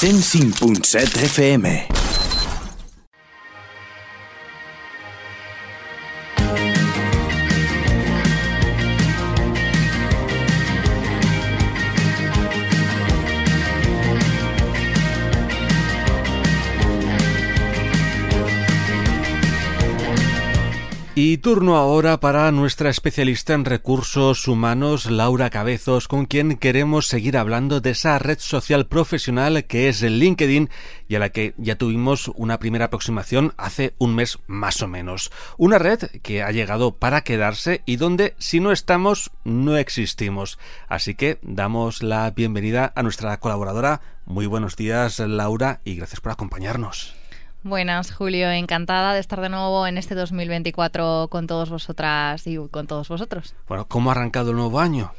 105.7 FM. Y turno ahora para nuestra especialista en recursos humanos, Laura Cabezos, con quien queremos seguir hablando de esa red social profesional que es el LinkedIn y a la que ya tuvimos una primera aproximación hace un mes más o menos. Una red que ha llegado para quedarse y donde si no estamos, no existimos. Así que damos la bienvenida a nuestra colaboradora. Muy buenos días, Laura, y gracias por acompañarnos. Buenas, Julio. Encantada de estar de nuevo en este 2024 con todos vosotras y con todos vosotros. Bueno, ¿cómo ha arrancado el nuevo año?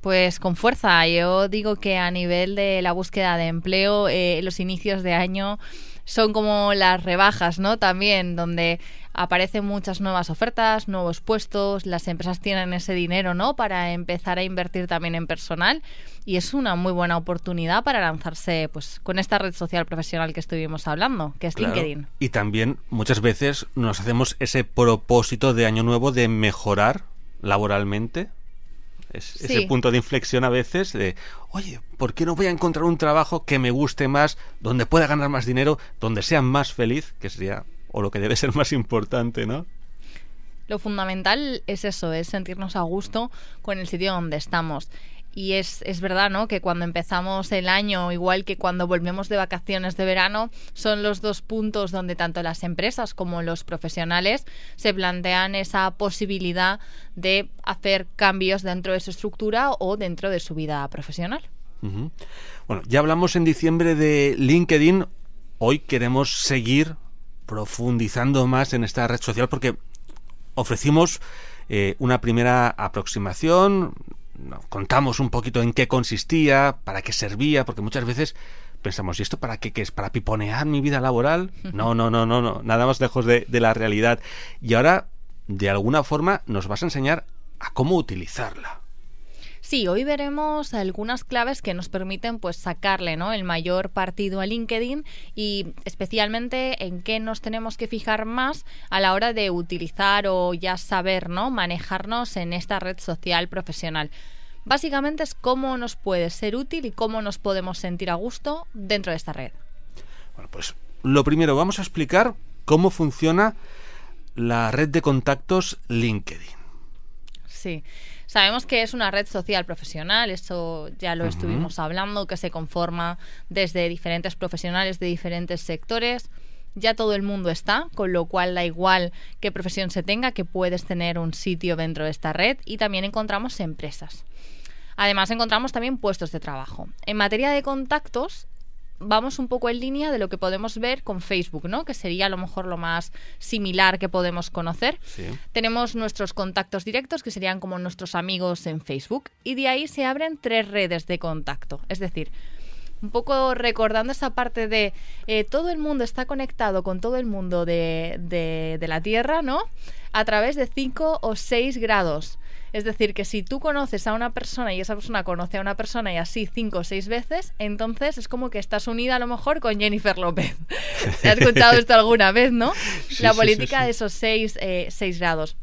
Pues con fuerza. Yo digo que a nivel de la búsqueda de empleo, eh, los inicios de año son como las rebajas, ¿no? También, donde aparecen muchas nuevas ofertas, nuevos puestos, las empresas tienen ese dinero, ¿no? Para empezar a invertir también en personal y es una muy buena oportunidad para lanzarse pues con esta red social profesional que estuvimos hablando, que es LinkedIn. Y también muchas veces nos hacemos ese propósito de año nuevo de mejorar laboralmente. Es ese punto de inflexión a veces de, oye, ¿por qué no voy a encontrar un trabajo que me guste más, donde pueda ganar más dinero, donde sea más feliz, que sería o lo que debe ser más importante, ¿no? Lo fundamental es eso, es sentirnos a gusto con el sitio donde estamos. Y es, es, verdad, ¿no? Que cuando empezamos el año, igual que cuando volvemos de vacaciones de verano, son los dos puntos donde tanto las empresas como los profesionales se plantean esa posibilidad de hacer cambios dentro de su estructura o dentro de su vida profesional. Bueno, ya hablamos en diciembre de LinkedIn. Hoy queremos seguir profundizando más en esta red social porque ofrecimos eh, una primera aproximación, contamos un poquito en qué consistía, para qué servía, porque muchas veces pensamos, ¿y esto para qué, qué es? ¿Para piponear mi vida laboral? No, no, no, no, no, nada más lejos de, de la realidad. Y ahora, de alguna forma, nos vas a enseñar a cómo utilizarla. Sí, hoy veremos algunas claves que nos permiten pues sacarle ¿no? el mayor partido a LinkedIn y especialmente en qué nos tenemos que fijar más a la hora de utilizar o ya saber ¿no? manejarnos en esta red social profesional. Básicamente es cómo nos puede ser útil y cómo nos podemos sentir a gusto dentro de esta red. Bueno, pues lo primero, vamos a explicar cómo funciona la red de contactos LinkedIn. Sí. Sabemos que es una red social profesional, eso ya lo estuvimos hablando, que se conforma desde diferentes profesionales de diferentes sectores. Ya todo el mundo está, con lo cual da igual qué profesión se tenga, que puedes tener un sitio dentro de esta red y también encontramos empresas. Además encontramos también puestos de trabajo. En materia de contactos, vamos un poco en línea de lo que podemos ver con Facebook, ¿no? Que sería a lo mejor lo más similar que podemos conocer. Tenemos nuestros contactos directos, que serían como nuestros amigos en Facebook, y de ahí se abren tres redes de contacto. Es decir, un poco recordando esa parte de eh, todo el mundo está conectado con todo el mundo de, de la Tierra, ¿no? A través de 5 o 6 grados. Es decir, que si tú conoces a una persona y esa persona conoce a una persona y así cinco o seis veces, entonces es como que estás unida a lo mejor con Jennifer López. ¿Te has escuchado esto alguna vez, no? La política de esos seis, eh, seis grados.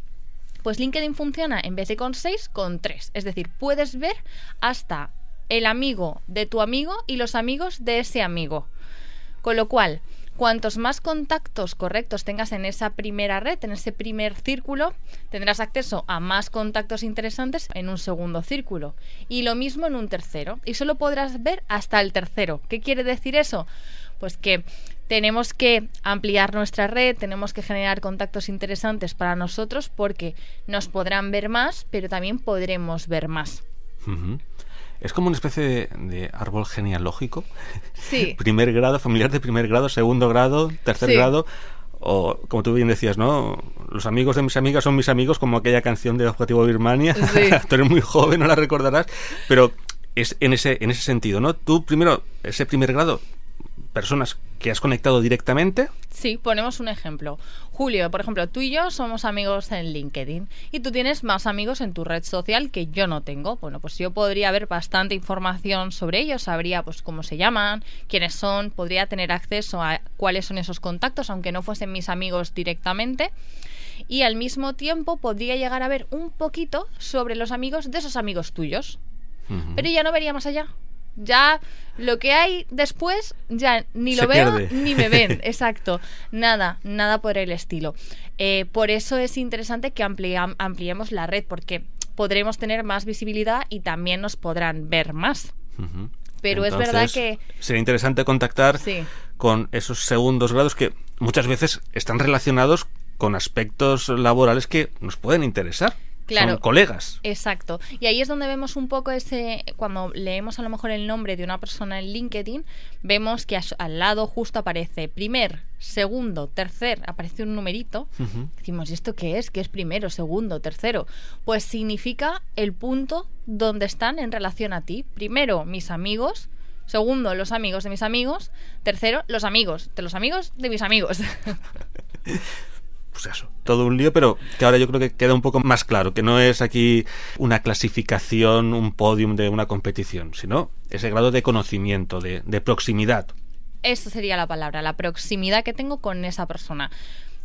Pues LinkedIn funciona en vez de con seis, con tres. Es decir, puedes ver hasta el amigo de tu amigo y los amigos de ese amigo. Con lo cual, Cuantos más contactos correctos tengas en esa primera red, en ese primer círculo, tendrás acceso a más contactos interesantes en un segundo círculo. Y lo mismo en un tercero. Y solo podrás ver hasta el tercero. ¿Qué quiere decir eso? Pues que tenemos que ampliar nuestra red, tenemos que generar contactos interesantes para nosotros porque nos podrán ver más, pero también podremos ver más. Es como una especie de, de árbol genealógico. Sí. primer grado, familiar de primer grado, segundo grado, tercer Sí. grado. O, como tú bien decías, ¿no? Los amigos de mis amigas son mis amigos, como aquella canción de Objetivo Birmania. Sí. tú eres muy joven, no la recordarás. Pero es en ese, en ese sentido, ¿no? Tú, primero, ese primer grado, personas que has conectado directamente. Sí, ponemos un ejemplo. Julio, por ejemplo, tú y yo somos amigos en LinkedIn y tú tienes más amigos en tu red social que yo no tengo. Bueno, pues yo podría ver bastante información sobre ellos, sabría pues cómo se llaman, quiénes son, podría tener acceso a cuáles son esos contactos, aunque no fuesen mis amigos directamente. Y al mismo tiempo podría llegar a ver un poquito sobre los amigos de esos amigos tuyos. Pero ya no vería más allá. Ya lo que hay después, ya ni lo Se veo pierde. ni me ven. Exacto. Nada, nada por el estilo. Eh, por eso es interesante que ampliemos la red, porque podremos tener más visibilidad y también nos podrán ver más. Pero es verdad que- Sería interesante contactar Sí. con esos segundos grados que muchas veces están relacionados con aspectos laborales que nos pueden interesar. Claro. Son colegas. Exacto. Y ahí es donde vemos un poco ese, cuando leemos a lo mejor el nombre de una persona en LinkedIn, vemos que al lado justo aparece primer, segundo, tercer, aparece un numerito. Decimos, ¿y esto qué es? ¿Qué es primero, segundo, tercero? Pues significa el punto donde están en relación a ti. Primero, mis amigos. Segundo, los amigos de mis amigos. Tercero, los amigos de los amigos de mis amigos. Pues eso, todo un lío, pero que ahora yo creo que queda un poco más claro, que no es aquí una clasificación, un podium de una competición, sino ese grado de conocimiento, de, proximidad. Esa sería la palabra, la proximidad que tengo con esa persona.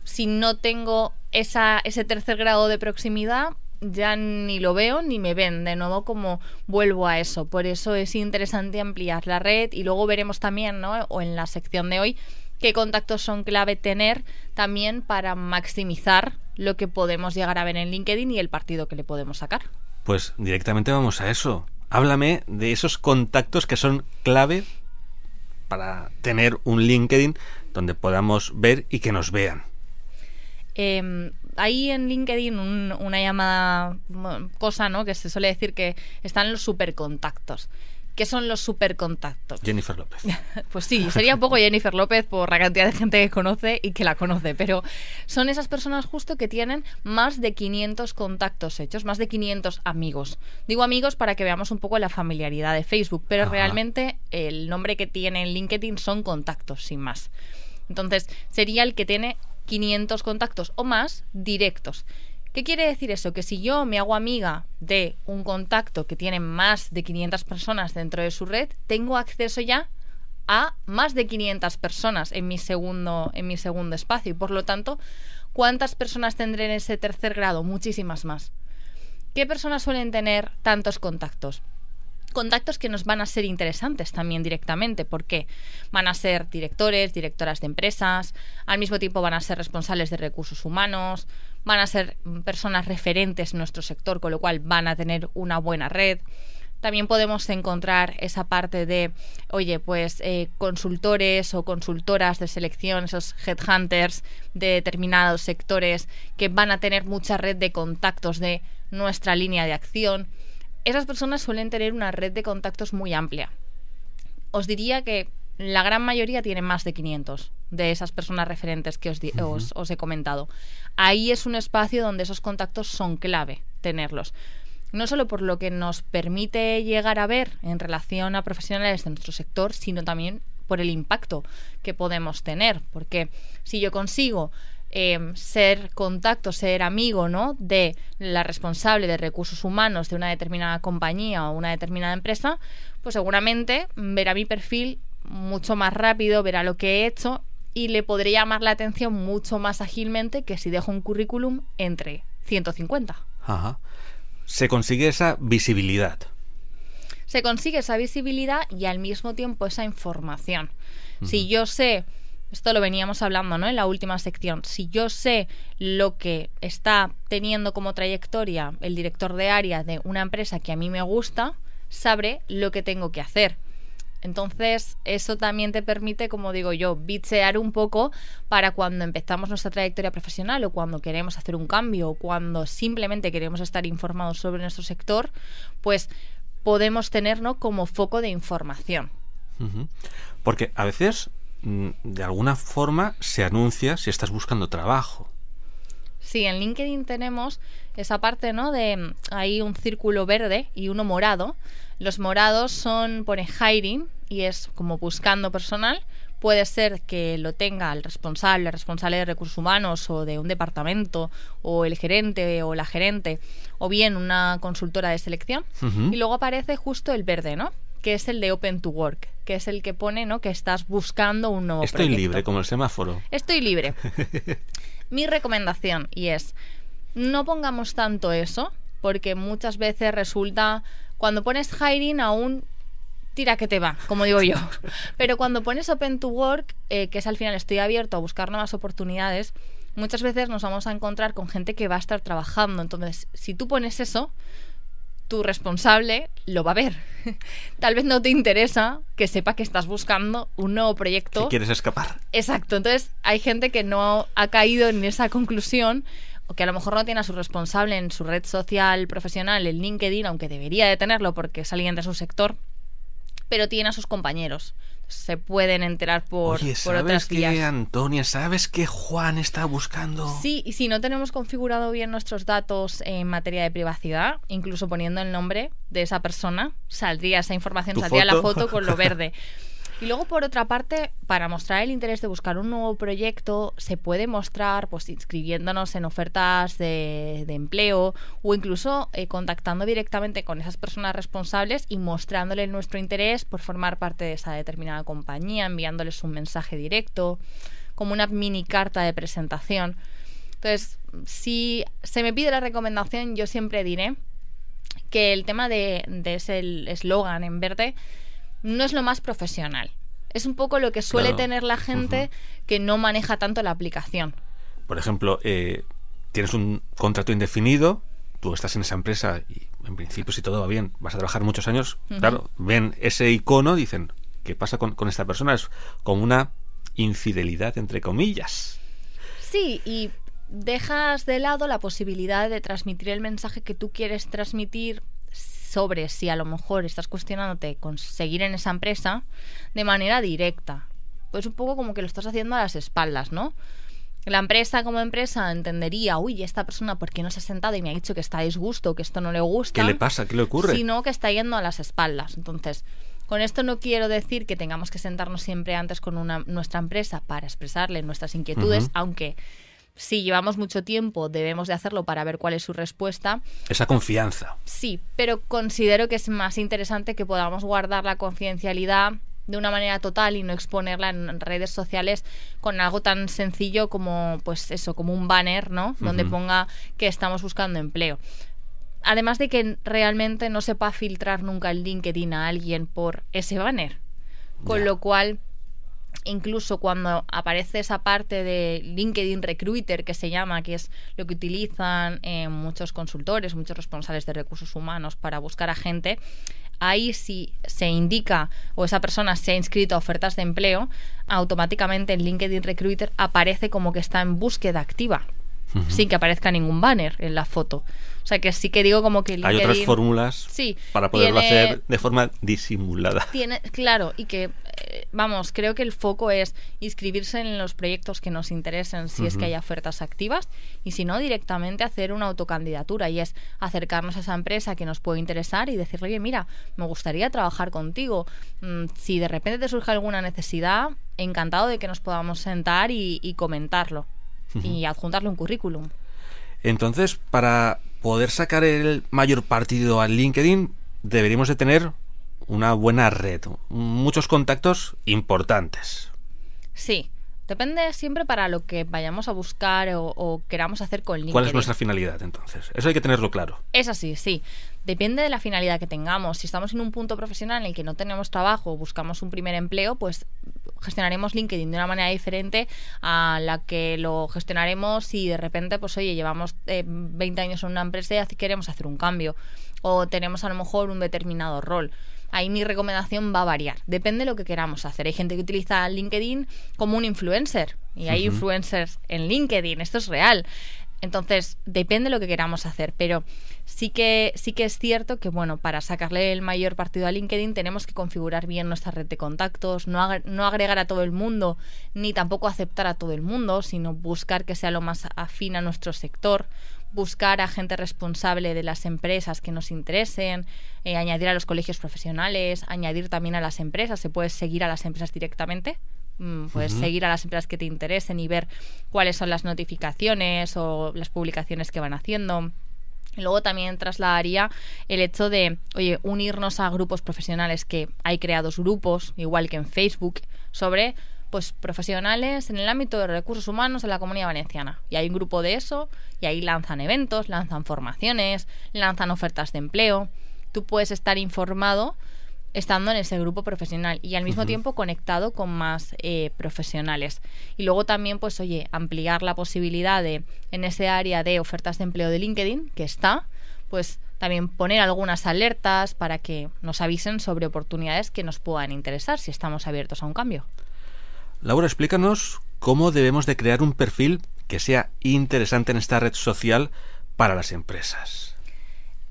Si no tengo esa, ese tercer grado de proximidad, ya ni lo veo ni me ven. De nuevo, como vuelvo a eso. Por eso es interesante ampliar la red y luego veremos también, ¿no? O en la sección de hoy, qué contactos son clave tener también para maximizar lo que podemos llegar a ver en LinkedIn y el partido que le podemos sacar. Pues directamente vamos a eso. Háblame de esos contactos que son clave para tener un LinkedIn donde podamos ver y que nos vean. Eh, hay en LinkedIn un- una llamada cosa, ¿no? Que se suele decir que están los supercontactos. ¿Qué son los supercontactos? Jennifer López. Pues sí, sería un poco Jennifer López por la cantidad de gente que conoce y que la conoce, pero son esas personas justo que tienen más de 500 contactos hechos, más de 500 amigos. Digo amigos para que veamos un poco la familiaridad de Facebook, pero Ajá. realmente el nombre que tiene en LinkedIn son contactos, sin más. Entonces, sería el que tiene 500 contactos o más directos. ¿Qué quiere decir eso? Que si yo me hago amiga de un contacto que tiene más de 500 personas dentro de su red, tengo acceso ya a más de 500 personas en mi segundo en mi segundo espacio y por lo tanto, ¿cuántas personas tendré en ese tercer grado? Muchísimas más. ¿Qué personas suelen tener tantos contactos? contactos que nos van a ser interesantes también directamente. ¿Por qué? Van a ser directores, directoras de empresas, al mismo tiempo van a ser responsables de recursos humanos, van a ser personas referentes en nuestro sector, con lo cual van a tener una buena red. También podemos encontrar esa parte de, oye, pues eh, consultores o consultoras de selección, esos headhunters de determinados sectores que van a tener mucha red de contactos de nuestra línea de acción esas personas suelen tener una red de contactos muy amplia. Os diría que la gran mayoría tienen más de 500 de esas personas referentes que os, di- os- os he comentado. Ahí es un espacio donde esos contactos son clave tenerlos. No solo por lo que nos permite llegar a ver en relación a profesionales de nuestro sector, sino también por el impacto que podemos tener. Porque si yo consigo eh, ser contacto, ser amigo, ¿no? De la responsable de recursos humanos de una determinada compañía o una determinada empresa, pues seguramente verá mi perfil mucho más rápido, verá lo que he hecho y le podré llamar la atención mucho más ágilmente que si dejo un currículum entre 150. Ajá. Se consigue esa visibilidad. se consigue esa visibilidad y al mismo tiempo esa información. Si yo sé, esto lo veníamos hablando ¿no? en la última sección, si yo sé lo que está teniendo como trayectoria el director de área de una empresa que a mí me gusta, sabré lo que tengo que hacer. Entonces, eso también te permite, como digo yo, bitsear un poco para cuando empezamos nuestra trayectoria profesional o cuando queremos hacer un cambio o cuando simplemente queremos estar informados sobre nuestro sector, pues podemos tener como foco de información. Porque a veces, mm, de alguna forma, se anuncia si estás buscando trabajo. Sí, en LinkedIn tenemos esa parte, ¿no? De mm, hay un círculo verde y uno morado. Los morados son, pone hiring y es como buscando personal. Puede ser que lo tenga el responsable, el responsable de recursos humanos o de un departamento, o el gerente o la gerente, o bien una consultora de selección. Y luego aparece justo el verde, ¿no? que es el de Open to Work, que es el que pone ¿no? que estás buscando un nuevo Estoy libre, como el semáforo. Estoy libre. Mi recomendación, y es, no pongamos tanto eso, porque muchas veces resulta, cuando pones hiring aún tira que te va, como digo yo. Pero cuando pones Open to Work, eh, que es al final estoy abierto a buscar nuevas oportunidades, muchas veces nos vamos a encontrar con gente que va a estar trabajando. Entonces, si tú pones eso, tu responsable lo va a ver. Tal vez no te interesa que sepa que estás buscando un nuevo proyecto. Que quieres escapar. Exacto. Entonces, hay gente que no ha caído en esa conclusión o que a lo mejor no tiene a su responsable en su red social profesional, el LinkedIn, aunque debería de tenerlo porque es alguien de su sector, pero tiene a sus compañeros. Se pueden enterar por, Oye, por ¿sabes que Antonia, ¿sabes que Juan está buscando? Sí, y si no tenemos configurado bien nuestros datos en materia de privacidad, incluso poniendo el nombre de esa persona, saldría esa información, saldría la foto con lo verde. Y luego, por otra parte, para mostrar el interés de buscar un nuevo proyecto, se puede mostrar pues inscribiéndonos en ofertas de, empleo o incluso eh, contactando directamente con esas personas responsables y mostrándoles nuestro interés por formar parte de esa determinada compañía, enviándoles un mensaje directo, como una mini carta de presentación. Entonces, si se me pide la recomendación, yo siempre diré que el tema de, de ese eslogan en verde no es lo más profesional. Es un poco lo que suele tener la gente que no maneja tanto la aplicación. Por ejemplo, eh, tienes un contrato indefinido, tú estás en esa empresa y en principio si todo va bien vas a trabajar muchos años, claro, ven ese icono, dicen, ¿qué pasa con, con esta persona? Es como una infidelidad, entre comillas. Sí, y dejas de lado la posibilidad de transmitir el mensaje que tú quieres transmitir sobre si a lo mejor estás cuestionándote conseguir en esa empresa de manera directa. Pues un poco como que lo estás haciendo a las espaldas, ¿no? La empresa como empresa entendería, uy, esta persona, ¿por qué no se ha sentado y me ha dicho que está a disgusto, que esto no le gusta? ¿Qué le pasa? ¿Qué le ocurre? Sino que está yendo a las espaldas. Entonces, con esto no quiero decir que tengamos que sentarnos siempre antes con una, nuestra empresa para expresarle nuestras inquietudes, aunque si llevamos mucho tiempo, debemos de hacerlo para ver cuál es su respuesta. Esa confianza. Sí, pero considero que es más interesante que podamos guardar la confidencialidad de una manera total y no exponerla en redes sociales con algo tan sencillo como pues eso, como un banner, ¿no? Donde ponga que estamos buscando empleo. Además de que realmente no sepa filtrar nunca el LinkedIn a alguien por ese banner. Con lo cual incluso cuando aparece esa parte de LinkedIn Recruiter que se llama, que es lo que utilizan eh, muchos consultores, muchos responsables de recursos humanos para buscar a gente, ahí si se indica o esa persona se ha inscrito a ofertas de empleo, automáticamente en LinkedIn Recruiter aparece como que está en búsqueda activa sin que aparezca ningún banner en la foto. O sea que sí que digo como que LinkedIn, Hay otras fórmulas sí, para poderlo hacer de forma disimulada. Tiene, claro, y que, eh, vamos, creo que el foco es inscribirse en los proyectos que nos interesen si es que hay ofertas activas y si no, directamente hacer una autocandidatura y es acercarnos a esa empresa que nos puede interesar y decirle, oye, mira, me gustaría trabajar contigo. Mm, si de repente te surge alguna necesidad, encantado de que nos podamos sentar y comentarlo y adjuntarle un currículum. Entonces, para poder sacar el mayor partido al LinkedIn, deberíamos de tener una buena red, muchos contactos importantes. Sí, depende siempre para lo que vayamos a buscar o, queramos hacer con LinkedIn. ¿Cuál es nuestra finalidad entonces? Eso hay que tenerlo claro. Es así, sí. Depende de la finalidad que tengamos. Si estamos en un punto profesional en el que no tenemos trabajo o buscamos un primer empleo, pues gestionaremos LinkedIn de una manera diferente a la que lo gestionaremos si de repente, pues oye, llevamos 20 eh, años en una empresa y queremos hacer un cambio o tenemos a lo mejor un determinado rol. Ahí mi recomendación va a variar. Depende de lo que queramos hacer. Hay gente que utiliza LinkedIn como un influencer y hay influencers en LinkedIn. Esto es real Entonces, depende de lo que queramos hacer, pero sí que, sí que es cierto que, bueno, para sacarle el mayor partido a LinkedIn tenemos que configurar bien nuestra red de contactos, no, no agregar a todo el mundo, ni tampoco aceptar a todo el mundo, sino buscar que sea lo más afín a nuestro sector, buscar a gente responsable de las empresas que nos interesen, eh, añadir a los colegios profesionales, añadir también a las empresas, se puede seguir a las empresas directamente Mm, puedes seguir a las empresas que te interesen y ver cuáles son las notificaciones o las publicaciones que van haciendo. Luego también trasladaría el hecho de, oye, unirnos a grupos profesionales que hay creados grupos, igual que en Facebook, sobre pues profesionales en el ámbito de recursos humanos en la comunidad valenciana. Y hay un grupo de eso, y ahí lanzan eventos, lanzan formaciones, lanzan ofertas de empleo. Tú puedes estar informado estando en ese grupo profesional y al mismo tiempo conectado con más eh, profesionales. Y luego también, pues, oye, ampliar la posibilidad de, en ese área de ofertas de empleo de LinkedIn, que está, pues también poner algunas alertas para que nos avisen sobre oportunidades que nos puedan interesar si estamos abiertos a un cambio. Laura, explícanos cómo debemos de crear un perfil que sea interesante en esta red social para las empresas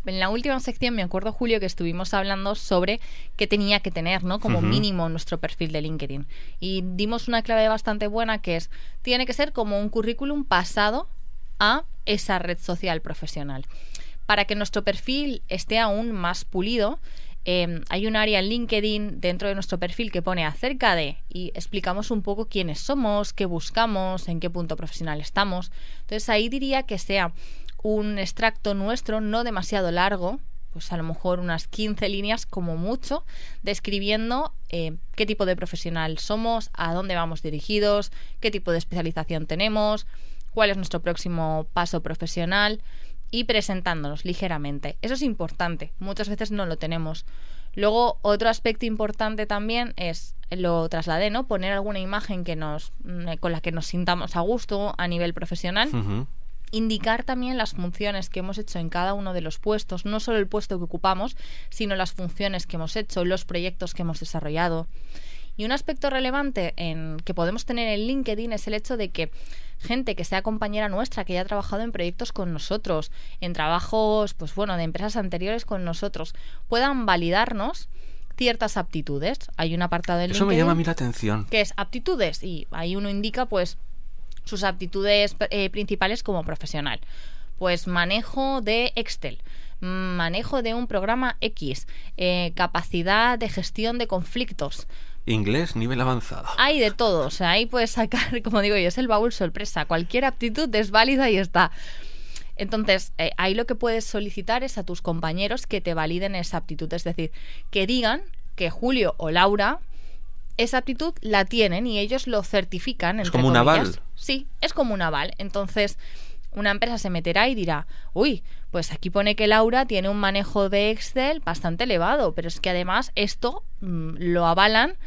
en la última sección me acuerdo, Julio, que estuvimos hablando sobre qué tenía que tener, ¿no? Como mínimo nuestro perfil de LinkedIn. Y dimos una clave bastante buena que es, tiene que ser como un currículum pasado a esa red social profesional. Para que nuestro perfil esté aún más pulido, em, hay un área en LinkedIn dentro de nuestro perfil que pone acerca de y explicamos un poco quiénes somos, qué buscamos, en qué punto profesional estamos. Entonces ahí diría que sea un extracto nuestro, no demasiado largo, pues a lo mejor unas 15 líneas como mucho, describiendo eh, qué tipo de profesional somos, a dónde vamos dirigidos, qué tipo de especialización tenemos, cuál es nuestro próximo paso profesional y presentándonos ligeramente. Eso es importante, muchas veces no lo tenemos. Luego, otro aspecto importante también es, lo trasladé, ¿no? Poner alguna imagen que nos, mm, con la que nos sintamos a gusto a nivel profesional indicar también las funciones que hemos hecho en cada uno de los puestos, no solo el puesto que ocupamos, sino las funciones que hemos hecho, los proyectos que hemos desarrollado. Y un aspecto relevante en, que podemos tener en LinkedIn es el hecho de que gente que sea compañera nuestra, que haya trabajado en proyectos con nosotros, en trabajos, pues bueno, de empresas anteriores con nosotros, puedan validarnos ciertas aptitudes. Hay un apartado en Eso me llama a mí la atención. Que es aptitudes y ahí uno indica pues sus aptitudes eh, principales como profesional. Pues manejo de Excel, manejo de un programa X, eh, capacidad de gestión de conflictos. Inglés, nivel avanzado. Hay de todo, o sea, ahí puedes sacar, como digo yo, es el baúl sorpresa. Cualquier aptitud es válida y está. Entonces, eh, ahí lo que puedes solicitar es a tus compañeros que te validen esa aptitud, es decir, que digan que Julio o Laura esa aptitud la tienen y ellos lo certifican. Es como un aval. Sí, es como un aval. Entonces, una empresa se meterá y dirá, uy, pues aquí pone que Laura tiene un manejo de Excel bastante elevado, pero es que además esto mm, lo avalan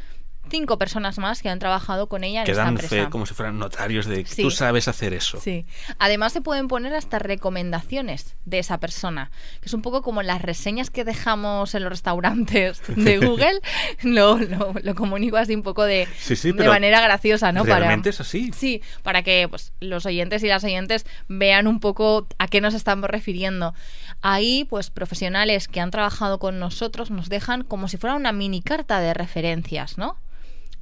cinco personas más que han trabajado con ella en que esta dan empresa. fe como si fueran notarios de que tú sabes hacer eso. Sí. Además se pueden poner hasta recomendaciones de esa persona, que es un poco como las reseñas que dejamos en los restaurantes de Google, lo, lo, comunico así un poco de, de manera graciosa, ¿no? Realmente es así. Sí, para que pues, los oyentes y las oyentes vean un poco a qué nos estamos refiriendo. Ahí, pues profesionales que han trabajado con nosotros nos dejan como si fuera una mini carta de referencias, ¿no?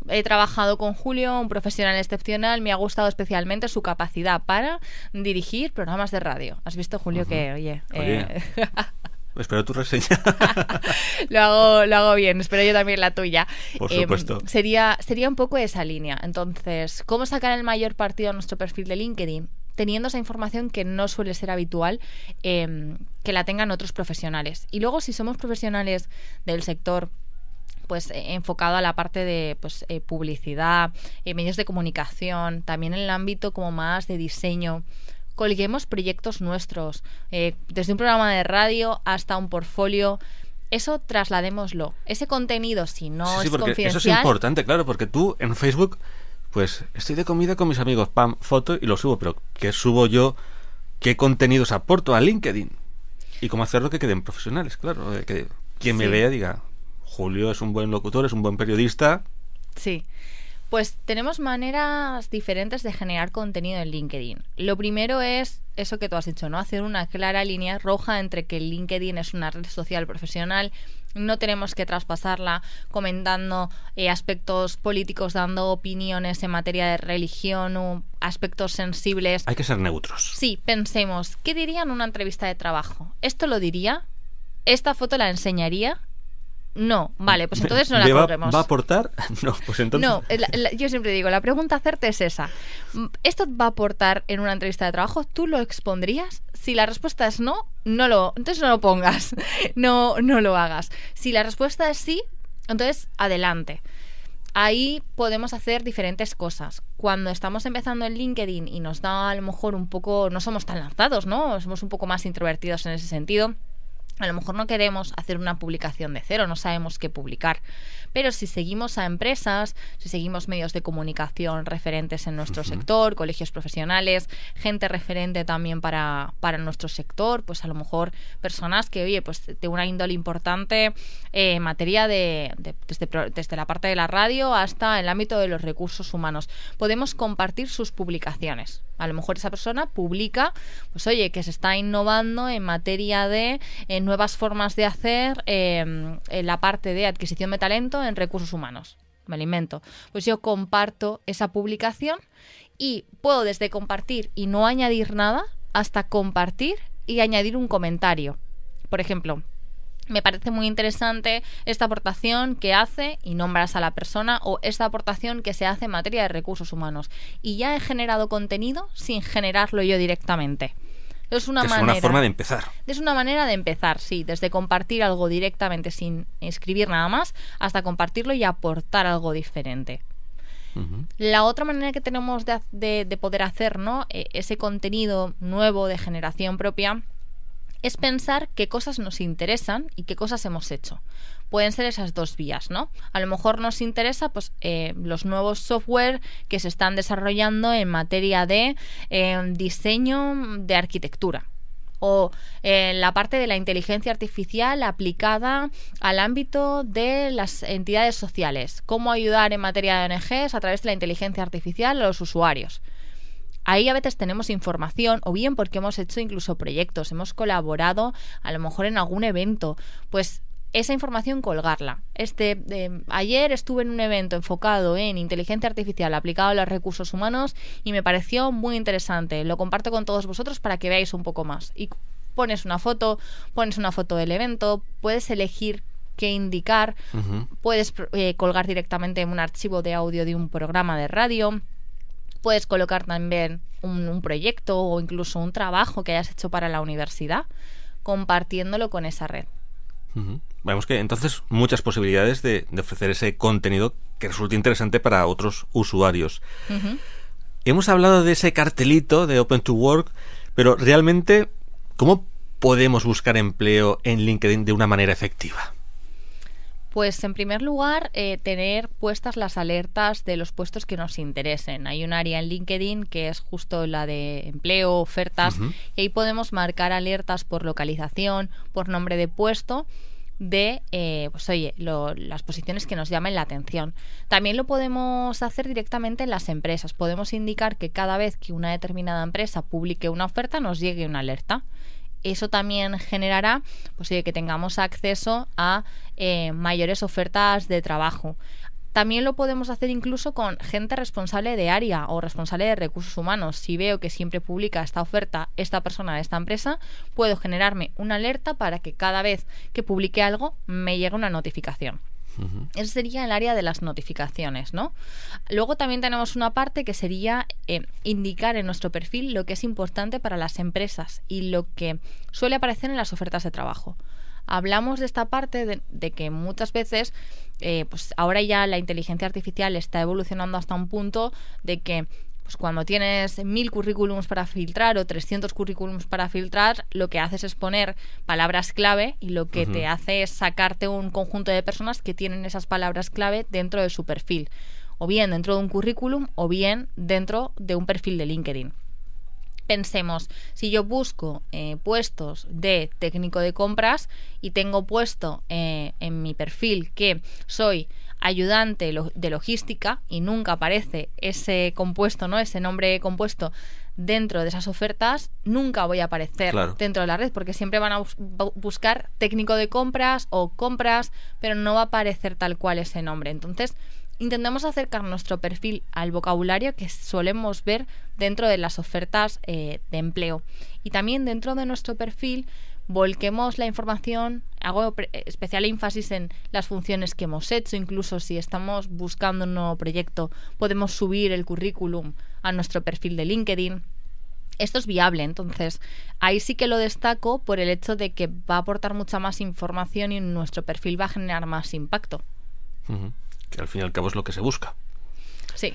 He trabajado con Julio, un profesional excepcional, me ha gustado especialmente su capacidad para dirigir programas de radio. ¿Has visto, Julio, que, oye... Eh, espero tu reseña. lo, hago, lo hago bien, espero yo también la tuya. Por em, supuesto. sería, sería un poco esa línea. Entonces, ¿cómo sacar el mayor partido a nuestro perfil de LinkedIn? teniendo esa información que no suele ser habitual em, que la tengan otros profesionales. Y luego, si somos profesionales del sector pues eh, enfocado a la parte de pues, eh, publicidad, eh, medios de comunicación, también en el ámbito como más de diseño. Colguemos proyectos nuestros, desde un programa de radio hasta un portfolio eso trasladémoslo. Ese contenido, si no sí, es porque confidencial... Eso es importante, claro, porque tú en Facebook, pues estoy de comida con mis amigos, pam, foto y lo subo, pero ¿qué subo yo? ¿Qué contenidos aporto a LinkedIn? Y cómo hacerlo que queden profesionales, claro. Que quien me vea diga, Julio es un buen locutor, es un buen periodista. Sí. Pues tenemos maneras diferentes de generar contenido en LinkedIn. Lo primero es eso que tú has dicho, ¿no? Hacer una clara línea roja entre que LinkedIn es una red social profesional no tenemos que traspasarla comentando eh, aspectos políticos, dando opiniones en materia de religión o aspectos sensibles. Hay que ser neutros. Sí, pensemos, ¿qué diría en una entrevista de trabajo? ¿Esto lo diría? ¿Esta foto la enseñaría? No, vale, pues entonces no la colguemos. ¿Va a aportar? No, pues entonces. No, yo siempre digo, la pregunta hacerte es esa. ¿Esto va a aportar en una entrevista de trabajo? ¿Tú lo expondrías? Si la respuesta es no, no lo, entonces no lo pongas. No, no lo hagas. Si la respuesta es sí, entonces adelante. Ahí podemos hacer diferentes cosas. Cuando estamos empezando en LinkedIn y nos da a lo mejor un poco, no somos tan lanzados, ¿no? Somos un poco más introvertidos en ese sentido a lo mejor no queremos hacer una publicación de cero, no sabemos qué publicar. Pero si seguimos a empresas, si seguimos medios de comunicación referentes en nuestro sector, colegios profesionales, gente referente también para, para, nuestro sector, pues a lo mejor personas que, oye, pues de una índole importante eh, en materia de, desde, desde la parte de la radio hasta el ámbito de los recursos humanos, podemos compartir sus publicaciones. A lo mejor esa persona publica, pues oye, que se está innovando en materia de eh, nuevas formas de hacer eh, en la parte de adquisición de talento en recursos humanos. Me alimento. Pues yo comparto esa publicación y puedo desde compartir y no añadir nada hasta compartir y añadir un comentario. Por ejemplo, me parece muy interesante esta aportación que hace y nombras a la persona o esta aportación que se hace en materia de recursos humanos. Y ya he generado contenido sin generarlo yo directamente. Es una, manera, una forma de empezar. Es una manera de empezar, sí, desde compartir algo directamente sin escribir nada más hasta compartirlo y aportar algo diferente. La otra manera que tenemos de, de, poder hacer ¿no? E, ese contenido nuevo de generación propia es pensar qué cosas nos interesan y qué cosas hemos hecho. Pueden ser esas dos vías, ¿no? A lo mejor nos interesa pues, eh, los nuevos software que se están desarrollando en materia de eh, diseño de arquitectura o eh, la parte de la inteligencia artificial aplicada al ámbito de las entidades sociales. Cómo ayudar en materia de ONGs a través de la inteligencia artificial a los usuarios. Ahí a veces tenemos información o bien porque hemos hecho incluso proyectos, hemos colaborado a lo mejor en algún evento, pues esa información colgarla. Este ayer estuve en un evento enfocado en inteligencia artificial aplicado a los recursos humanos y me pareció muy interesante. Lo comparto con todos vosotros para que veáis un poco más. Y pones una foto, pones una foto del evento, puedes elegir qué indicar, puedes eh, colgar directamente en un archivo de audio de un programa de radio Puedes colocar también un, proyecto o incluso un trabajo que hayas hecho para la universidad, compartiéndolo con esa red. Vemos que entonces muchas posibilidades de, ofrecer ese contenido que resulte interesante para otros usuarios. Hemos hablado de ese cartelito de Open to Work, pero realmente, ¿cómo podemos buscar empleo en LinkedIn de una manera efectiva? Pues en primer lugar, eh, tener puestas las alertas de los puestos que nos interesen. Hay un área en LinkedIn que es justo la de empleo, ofertas, y ahí podemos marcar alertas por localización, por nombre de puesto de, eh, pues oye, las posiciones que nos llamen la atención. También lo podemos hacer directamente en las empresas. Podemos indicar que cada vez que una determinada empresa publique una oferta nos llegue una alerta eso también generará pues, que tengamos acceso a eh, mayores ofertas de trabajo. También lo podemos hacer incluso con gente responsable de área o responsable de recursos humanos. Si veo que siempre publica esta oferta esta persona de esta empresa, puedo generarme una alerta para que cada vez que publique algo me llegue una notificación. Ese sería el área de las notificaciones, ¿no? Luego también tenemos una parte que sería eh, indicar en nuestro perfil lo que es importante para las empresas y lo que suele aparecer en las ofertas de trabajo. Hablamos de esta parte de, que muchas veces, eh, pues ahora ya la inteligencia artificial está evolucionando hasta un punto de que pues cuando tienes mil currículums para filtrar o 300 currículums para filtrar, lo que haces es poner palabras clave y lo que te hace es sacarte un conjunto de personas que tienen esas palabras clave dentro de su perfil, o bien dentro de un currículum o bien dentro de un perfil de LinkedIn. Pensemos, si yo busco eh, puestos de técnico de compras y tengo puesto eh, en mi perfil que soy ayudante de logística y nunca aparece ese compuesto, ¿no? Ese nombre compuesto dentro de esas ofertas, nunca voy a aparecer dentro de la red porque siempre van a buscar técnico de compras o compras, pero no va a aparecer tal cual ese nombre. Entonces, intentamos acercar nuestro perfil al vocabulario que solemos ver dentro de las ofertas eh, de empleo. Y también dentro de nuestro perfil volquemos la información, hago especial énfasis en las funciones que hemos hecho, incluso si estamos buscando un nuevo proyecto, podemos subir el currículum a nuestro perfil de LinkedIn. Esto es viable, entonces ahí sí que lo destaco por el hecho de que va a aportar mucha más información y nuestro perfil va a generar más impacto. Que al fin y al cabo es lo que se busca. Sí.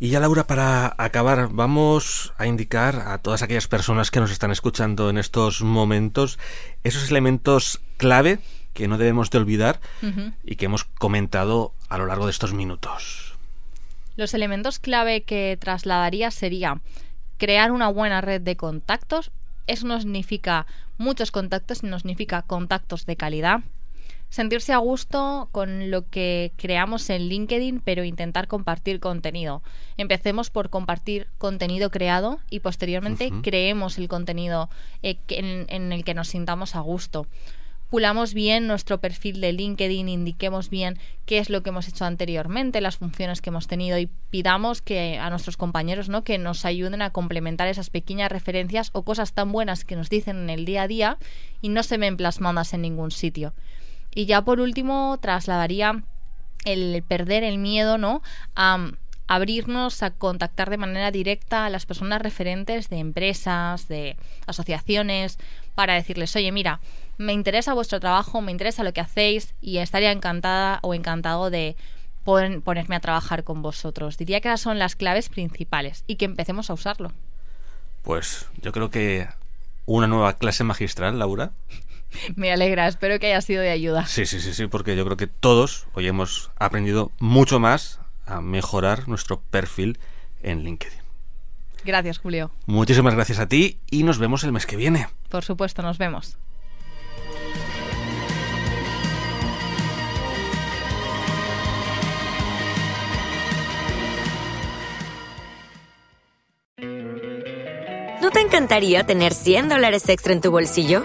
Y ya Laura, para acabar, vamos a indicar a todas aquellas personas que nos están escuchando en estos momentos esos elementos clave que no debemos de olvidar y que hemos comentado a lo largo de estos minutos. Los elementos clave que trasladaría sería crear una buena red de contactos. Eso no significa muchos contactos, sino significa contactos de calidad sentirse a gusto con lo que creamos en LinkedIn, pero intentar compartir contenido. Empecemos por compartir contenido creado y posteriormente creemos el contenido eh, en, el que nos sintamos a gusto pulamos bien nuestro perfil de LinkedIn, indiquemos bien qué es lo que hemos hecho anteriormente, las funciones que hemos tenido y pidamos que a nuestros compañeros, ¿no? que nos ayuden a complementar esas pequeñas referencias o cosas tan buenas que nos dicen en el día a día y no se ven plasmadas en ningún sitio. Y ya por último trasladaría el perder el miedo, ¿no? A abrirnos a contactar de manera directa a las personas referentes de empresas, de asociaciones, para decirles, oye, mira, me interesa vuestro trabajo, me interesa lo que hacéis y estaría encantada o encantado de ponerme a trabajar con vosotros. Diría que esas son las claves principales y que empecemos a usarlo. Pues yo creo que una nueva clase magistral, Laura. Me alegra, espero que haya sido de ayuda. Sí, sí, sí, sí, porque yo creo que todos hoy hemos aprendido mucho más a mejorar nuestro perfil en LinkedIn. Gracias, Julio. Muchísimas gracias a ti y nos vemos el mes que viene. Por supuesto, nos vemos. ¿No te encantaría tener 100 dólares extra en tu bolsillo?